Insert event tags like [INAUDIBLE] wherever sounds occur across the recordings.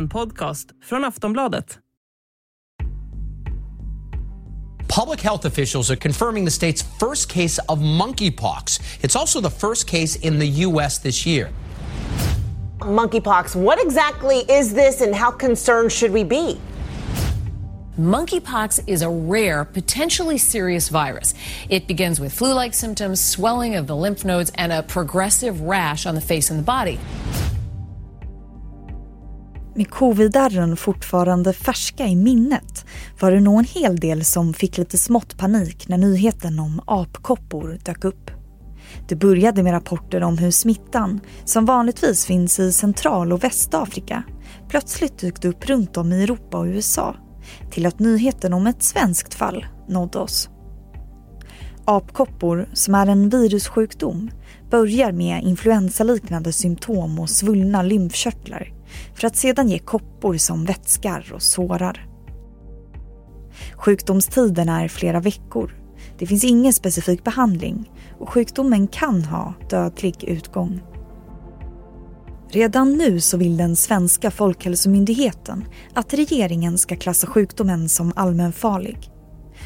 En podcast från Aftonbladet. Public health officials are confirming the state's first case of monkeypox. It's also the first case in the U.S. this year. Monkeypox, what exactly is this and how concerned should we be? Monkeypox is a rare, potentially serious virus. It begins with flu like symptoms, swelling of the lymph nodes, and a progressive rash on the face and the body. Med covidarren fortfarande färska i minnet var det nog en hel del som fick lite smått panik när nyheten om apkoppor dök upp. Det började med rapporter om hur smittan, som vanligtvis finns i Central och Västafrika, plötsligt dykt upp runt om i Europa och USA till att nyheten om ett svenskt fall nådde oss. Apkoppor, som är en virussjukdom, börjar med influensaliknande symptom och svullna lymfkörtlar för att sedan ge koppor som vätskar och sårar. Sjukdomstiden är flera veckor. Det finns ingen specifik behandling och sjukdomen kan ha dödlig utgång. Redan nu så vill den svenska Folkhälsomyndigheten att regeringen ska klassa sjukdomen som allmänfarlig.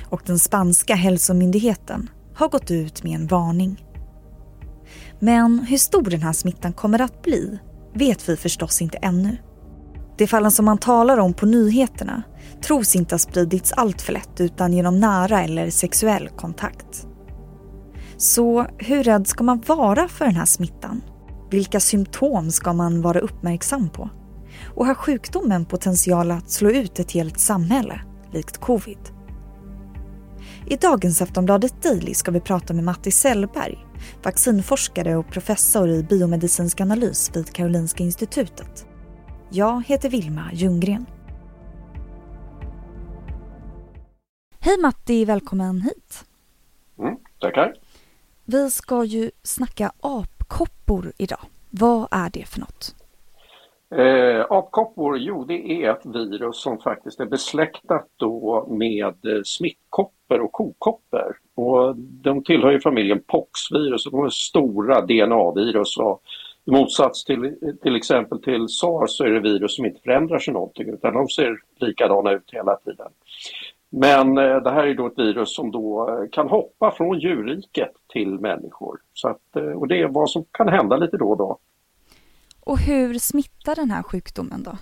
Och den spanska hälsomyndigheten har gått ut med en varning. Men hur stor den här smittan kommer att bli vet vi förstås inte ännu. De fallen som man talar om på nyheterna tros inte ha spridits allt för lätt utan genom nära eller sexuell kontakt. Så hur rädd ska man vara för den här smittan? Vilka symptom ska man vara uppmärksam på? Och har sjukdomen potential att slå ut ett helt samhälle, likt covid? I dagens Aftonbladet Daily ska vi prata med Matti Sellberg, vaccinforskare och professor i biomedicinsk analys vid Karolinska institutet. Jag heter Vilma Ljunggren. Hej Matti, välkommen hit. Mm, tackar. Vi ska ju snacka apkoppor idag. Vad är det för något? Eh, apkoppor, jo det är ett virus som faktiskt är besläktat då med eh, smittkoppor och kokoppor. Och de tillhör ju familjen poxvirus de är stora DNA-virus. Och I motsats till till exempel till SARS så är det virus som inte förändrar sig någonting utan de ser likadana ut hela tiden. Men eh, det här är då ett virus som då eh, kan hoppa från djurriket till människor. Så att, eh, och det är vad som kan hända lite då och då. Och hur smittar den här sjukdomen då?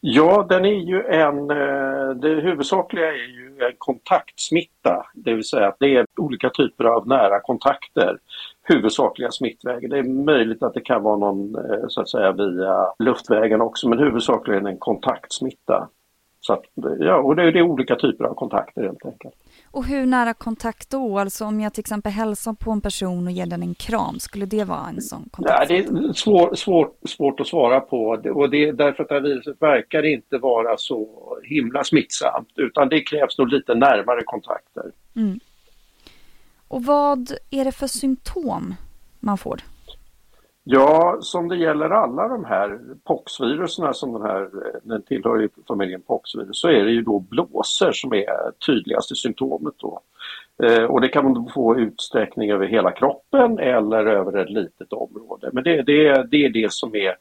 Ja, den är ju en, eh, det huvudsakliga är ju en kontaktsmitta, det vill säga att det är olika typer av nära kontakter, huvudsakliga smittvägen. Det är möjligt att det kan vara någon eh, så att säga via luftvägen också, men huvudsakligen en kontaktsmitta. Så att, ja, och det, det är olika typer av kontakter helt enkelt. Och hur nära kontakt då? Alltså om jag till exempel hälsar på en person och ger den en kram, skulle det vara en sån kontakt? Ja, det är svår, svår, svårt att svara på och det är därför att det här viruset verkar inte vara så himla smittsamt utan det krävs nog lite närmare kontakter. Mm. Och vad är det för symptom man får? Ja, som det gäller alla de här poxviruserna som den här, den tillhör ju familjen poxvirus, så är det ju då blåsor som är tydligaste symptomet då. Eh, och det kan man få utsträckning över hela kroppen eller över ett litet område. Men det, det, det är det som är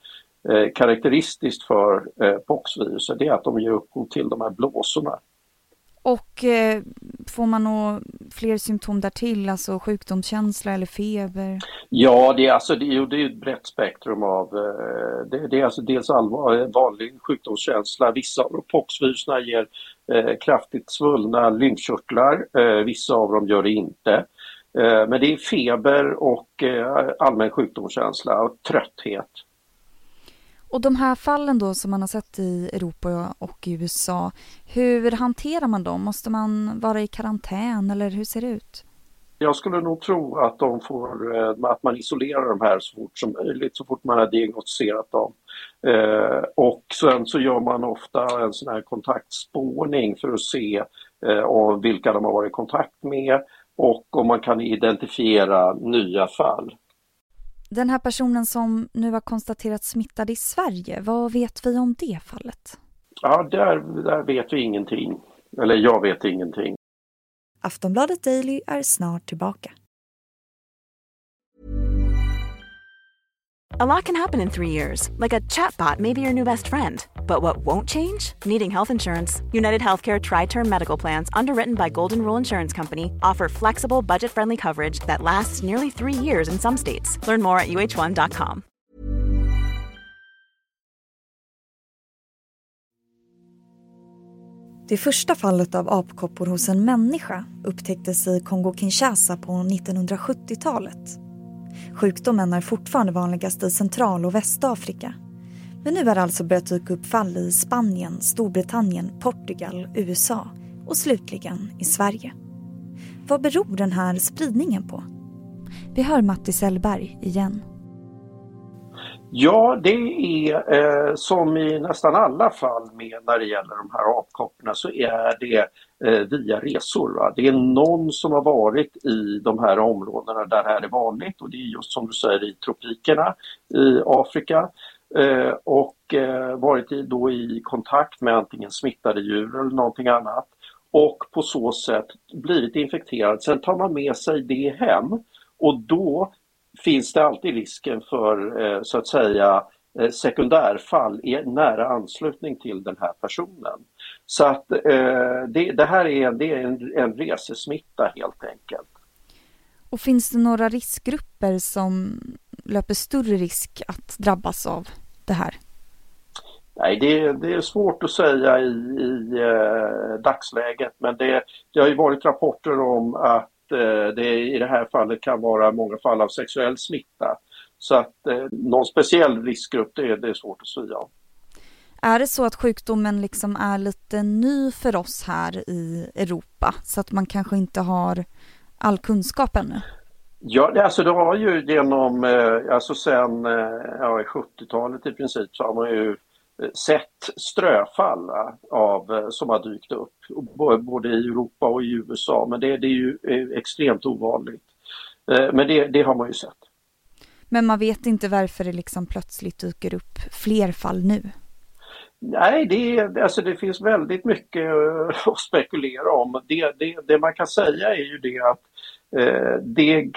eh, karaktäristiskt för eh, poxviruset, det är att de ger upphov till de här blåsorna. Och eh, får man nog fler symptom därtill, alltså sjukdomskänsla eller feber? Ja, det är, alltså, det är, det är ett brett spektrum av... Eh, det, det, är alltså dels allvar, eh, vanlig sjukdomskänsla. Vissa av poxviruserna ger eh, kraftigt svullna lymfkörtlar, eh, vissa av dem gör det inte. Eh, men det är feber och eh, allmän sjukdomskänsla och trötthet. Och de här fallen då som man har sett i Europa och i USA, hur hanterar man dem? Måste man vara i karantän eller hur ser det ut? Jag skulle nog tro att, de får, eh, att man isolerar de här så fort som möjligt, så fort man har diagnostiserat dem. Eh, och sen så gör man ofta en sån här kontaktspårning för att se eh, vilka de har varit i kontakt med och om man kan identifiera nya fall. Den här personen som nu har konstaterats smittad i Sverige, vad vet vi om det fallet? Ja, där, där vet vi ingenting. Eller jag vet ingenting. Aftonbladet Daily är snart tillbaka. A lot can happen in three years, like a chatbot may be your new best friend. But what won't change? Needing health insurance. United Healthcare Tri Term Medical Plans, underwritten by Golden Rule Insurance Company, offer flexible, budget friendly coverage that lasts nearly three years in some states. Learn more at uh1.com. Det första fallet av apkoppor hos en människa upptäcktes i Kongo-Kinshasa på 1970-talet. Sjukdomen är fortfarande vanligast i Central och Västafrika. Men nu har det alltså börjat dyka upp fall i Spanien, Storbritannien, Portugal, USA och slutligen i Sverige. Vad beror den här spridningen på? Vi hör Matti Sellberg igen. Ja, det är eh, som i nästan alla fall med när det gäller de här apkopporna så är det eh, via resor. Va? Det är någon som har varit i de här områdena där det här är vanligt och det är just som du säger i tropikerna i Afrika eh, och eh, varit i, då i kontakt med antingen smittade djur eller någonting annat och på så sätt blivit infekterad. Sen tar man med sig det hem och då finns det alltid risken för eh, så att säga eh, sekundärfall i nära anslutning till den här personen. Så att eh, det, det, här är, det är en, en resesmitta helt enkelt. Och finns det några riskgrupper som löper större risk att drabbas av det här? Nej, det, det är svårt att säga i, i eh, dagsläget men det, det har ju varit rapporter om att Eh, det i det här fallet kan vara många fall av sexuell smitta. Så att eh, någon speciell riskgrupp det är, det är svårt att säga om. Är det så att sjukdomen liksom är lite ny för oss här i Europa så att man kanske inte har all kunskap ännu? Ja, alltså det har ju genom, eh, alltså sen ja, 70-talet i princip så har man ju sett ströfall av, eh, som har dykt upp både i Europa och i USA men det, det är ju eh, extremt ovanligt. Eh, men det, det, har man ju sett. Men man vet inte varför det liksom plötsligt dyker upp fler fall nu? Nej, det, alltså det finns väldigt mycket [LAUGHS] att spekulera om. Det, det, det man kan säga är ju det att Eh, det,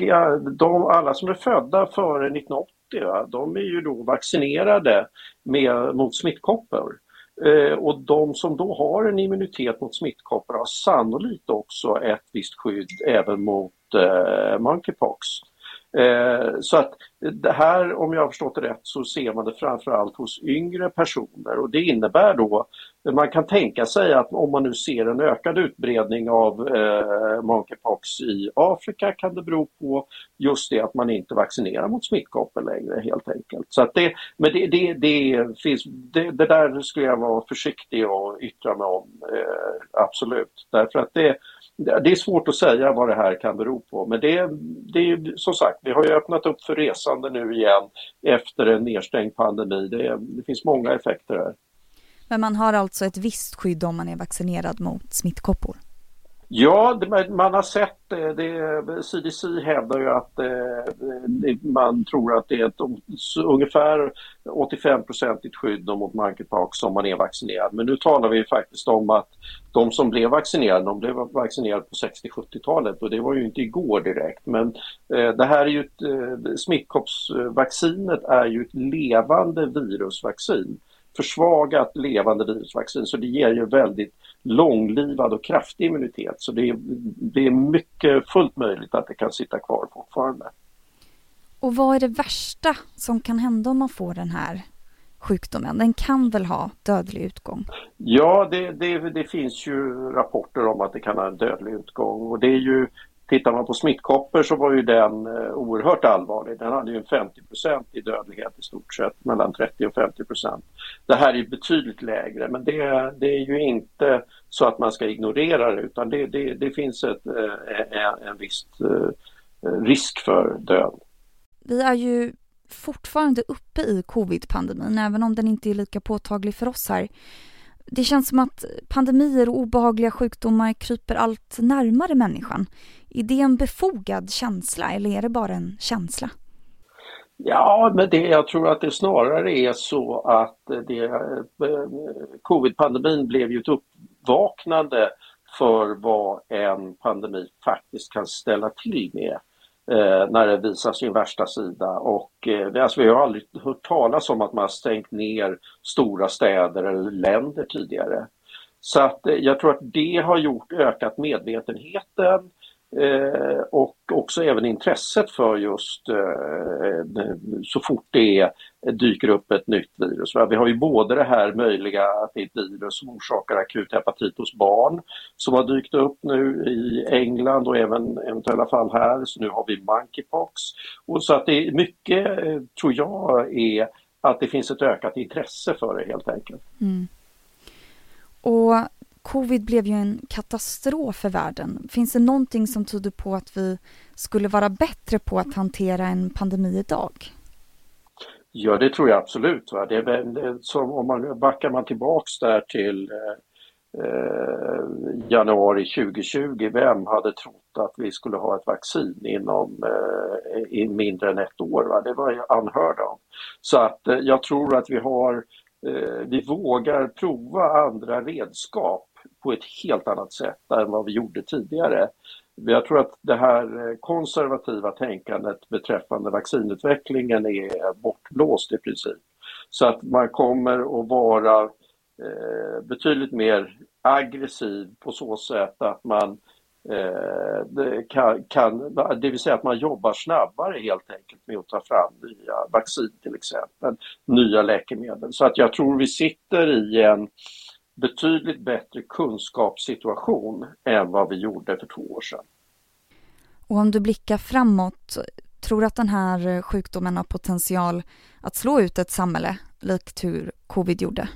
de, alla som är födda före 1980 de är ju då vaccinerade med, mot smittkoppor. Eh, och de som då har en immunitet mot smittkoppor har sannolikt också ett visst skydd även mot eh, monkeypox. Eh, så att det här, om jag har förstått det rätt, så ser man det framförallt hos yngre personer och det innebär då, man kan tänka sig att om man nu ser en ökad utbredning av eh, monkeypox i Afrika kan det bero på just det att man inte vaccinerar mot smittkoppor längre helt enkelt. Så att det, men det, det, det finns, det, det, där skulle jag vara försiktig och yttra mig om, eh, absolut. Därför att det det är svårt att säga vad det här kan bero på men det, det är som sagt, vi har ju öppnat upp för växande nu igen efter en nedstängd pandemi. Det, det finns många effekter här. Men man har alltså ett visst skydd om man är vaccinerad mot smittkoppor? Ja, man har sett eh, det. det CDC hävdar ju att eh, det, man tror att det är ett ungefär 85-procentigt skydd mot monkeypox om man är vaccinerad. Men nu talar vi faktiskt om att de som blev vaccinerade, de blev vaccinerade på 60-70-talet och det var ju inte igår direkt. Men eh, det här är ju ett, eh, smittkoppsvaccinet är ju ett levande virusvaccin försvagat levande virusvaccin så det ger ju väldigt långlivad och kraftig immunitet. Så det är, det är mycket fullt möjligt att det kan sitta kvar fortfarande. Och vad är det värsta som kan hända om man får den här sjukdomen? Den kan väl ha dödlig utgång? Ja, det, det, det finns ju rapporter om att det kan ha en dödlig utgång och det är ju Tittar man på smittkoppor så var ju den eh, oerhört allvarlig. Den hade ju en 50% i dödlighet i stort sett, mellan 30 och 50% Det här är betydligt lägre men det, det, är ju inte så att man ska ignorera det utan det, det, det finns ett, eh, eh, en, viss risk för död. Vi är ju fortfarande uppe i covid-pandemin även om den inte är lika påtaglig för oss här. Det känns som att pandemier och obehagliga sjukdomar kryper allt närmare människan. Är det en befogad känsla eller är det bara en känsla? Ja, men det, jag tror att det snarare är så att det, eh, covid-pandemin blev ju ett uppvaknande för vad en pandemi faktiskt kan ställa till med eh, när det visar sin värsta sida. Och, eh, alltså, vi har aldrig hört talas om att man har stängt ner stora städer eller länder tidigare. Så att, eh, jag tror att det har gjort ökat medvetenheten Eh, och också även intresset för just eh, eh så fort det eh, dyker upp ett nytt virus. Vi har ju både det här möjliga att det är ett virus som orsakar akut hepatit hos barn som har dykt upp nu i England och även eventuella fall här. Så nu har vi monkeypox. Och så att det är mycket, eh, tror jag, är att det finns ett ökat intresse för det helt enkelt. Mm. Och Covid blev ju en katastrof för världen. Finns det någonting som tyder på att vi skulle vara bättre på att hantera en pandemi idag? Ja, det tror jag absolut. Va? Det är väl, som om man backar man tillbaks där till eh, eh januari 2020, vem hade trott att vi skulle ha ett vaccin inom eh, i mindre än ett år? Va? Det var ju anhörda om. Så att eh, jag tror att vi har eh, vi vågar prova andra redskap på ett helt annat sätt än vad vi gjorde tidigare. Jag tror att det här eh, konservativa tänkandet beträffande vaccinutvecklingen är bortblåst i princip. Så att man kommer att vara eh, betydligt mer aggressiv på så sätt att man eh, kan, kan, det vill säga att man jobbar snabbare helt enkelt med att ta fram nya vaccin till exempel, nya läkemedel. Så att jag tror vi sitter i en betydligt bättre kunskapssituation än vad vi gjorde för två år sedan. Och om du blickar framåt, tror du att den här sjukdomen har potential att slå ut ett samhälle likt hur covid gjorde?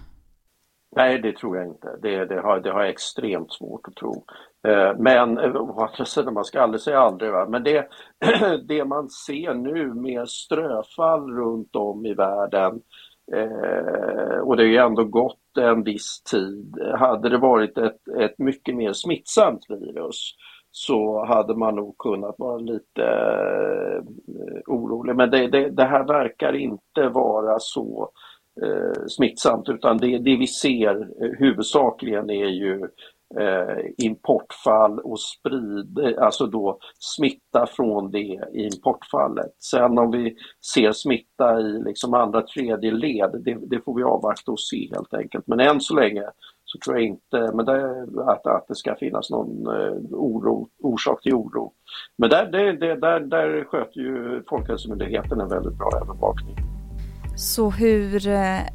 Nej, det tror jag inte. Det, det, har, det har jag extremt svårt att tro. Eh, men å andra sidan, man ska aldrig säga aldrig. Va? Men det, [CLEARS THROAT] det man ser nu med ströfall runt om i världen eh, och det har ju ändå gått en viss tid. Hade det varit ett, ett mycket mer smittsamt virus så hade man nog kunnat vara lite eh, orolig. Men det, det, det, här verkar inte vara så eh, smittsamt utan det, det vi ser huvudsakligen är ju eh, Eh, importfall och sprid, eh, alltså då smitta från det importfallet. Sen om vi ser smitta i liksom andra tredje led, det, det får vi avvakta och se helt enkelt. Men än så länge så tror jag inte men det, att, att det ska finnas någon eh, oro, orsak till oro. Men där, det, det, där, där sköter ju Folkhälsomyndigheten en väldigt bra övervakning. Så hur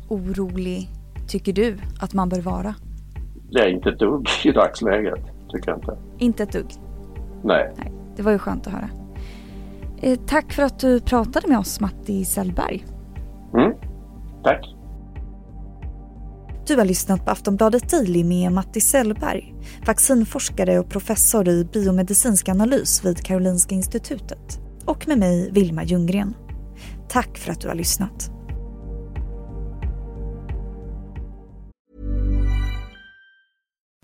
orolig tycker du att man bör vara? Är inte ett dugg i dagsläget, tycker jag inte. Inte ett dugg? Nej. Nej det var ju skönt att höra. Eh, tack för att du pratade med oss, Matti Sellberg. Mm, tack. Du har lyssnat på Aftonbladet Daily med Matti Sellberg, vaccinforskare och professor i biomedicinsk analys vid Karolinska institutet. Och med mig, Vilma Ljunggren. Tack för att du har lyssnat.